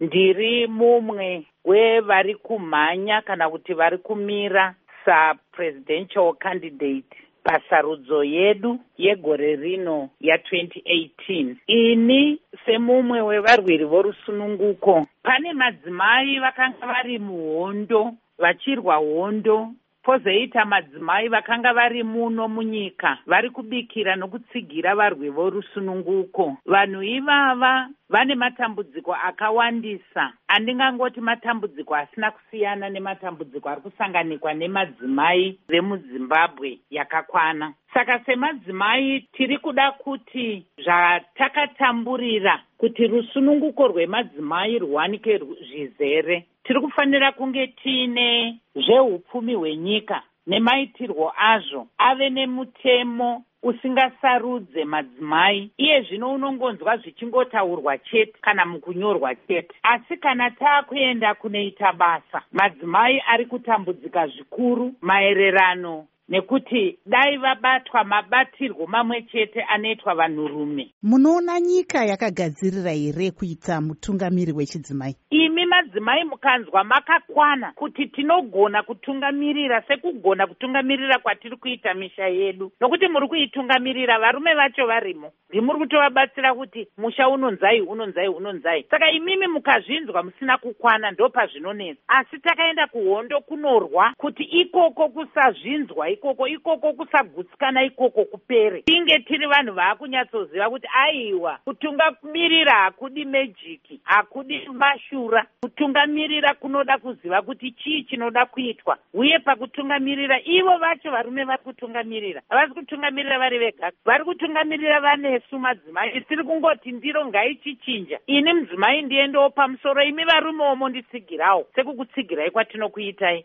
ndiri mumwe wevari kumhanya kana kuti vari kumira sapresidential candidate pasarudzo yedu yegore rino ya2018 ini semumwe wevarwiri vorusununguko pane madzimai vakanga vari muhondo vachirwa hondo kwozoita madzimai vakanga vari muno munyika vari kubikira nokutsigira varwi vorusununguko. Vanhu ivava vane matambudziko akawandisa. Andingangoti matambudziko asina kusiyana nematambudziko ari kusanganikwa nemadzimai vemuzimbabwe yakakwana. Saka semadzimai tiri kuda kuti zvatakatamburira kuti rusununguko rwemadzimai rwanike zvizere. Tiri kufanira kunge tiine zveupfumi hwenyika nemaitirwo azvo ave nemutemo usingasarudze madzimai. Iye zvino unongonzwa zvichingotaurwa chete kana mukunyorwa chete. Asi kana taakuenda kunoita basa madzimai ari kutambudzika zvikuru maererano nekuti dai vabatwa mabatirwo mamwe chete anoitwa vanhurume. Munoona nyika yakagadzirira here kuita mutungamiri wechidzimai? Imi madzimai mukanzwa makakwana kuti tinogona kutungamirira sekugona kutungamirira kwatiri kuita misha yedu. Nokuti muri kuitungamirira varume vacho varimo. Ndimuri kutovabatsira kuti musha unonzai unonzai unonzai. Saka imimi mukazvinzwa musina kukwana ndo pazvinonetsa asi takaenda kuhondo kunorwa kuti ikoko kusazvinzwa ikoko ikoko kusagutsikana ikoko kupere. Tinge tiri vanhu vaakunyatsoziva kuti aiwa kutungamirira hakudi mejiki hakudi mashura. Kutungamirira kunoda kuziva kuti chii chinoda kuitwa. Uye pakutungamirira ivo vacho varume vari kutungamirira. Havasi kutungamirira vari vega. Vari kutungamirira vanesu madzimai. Tiri kungoti ndiro ngaichichinja. Ini mudzimai ndiendewo pamusoro imi varume omo nditsigirawo sekukutsigirai kwatinokuitai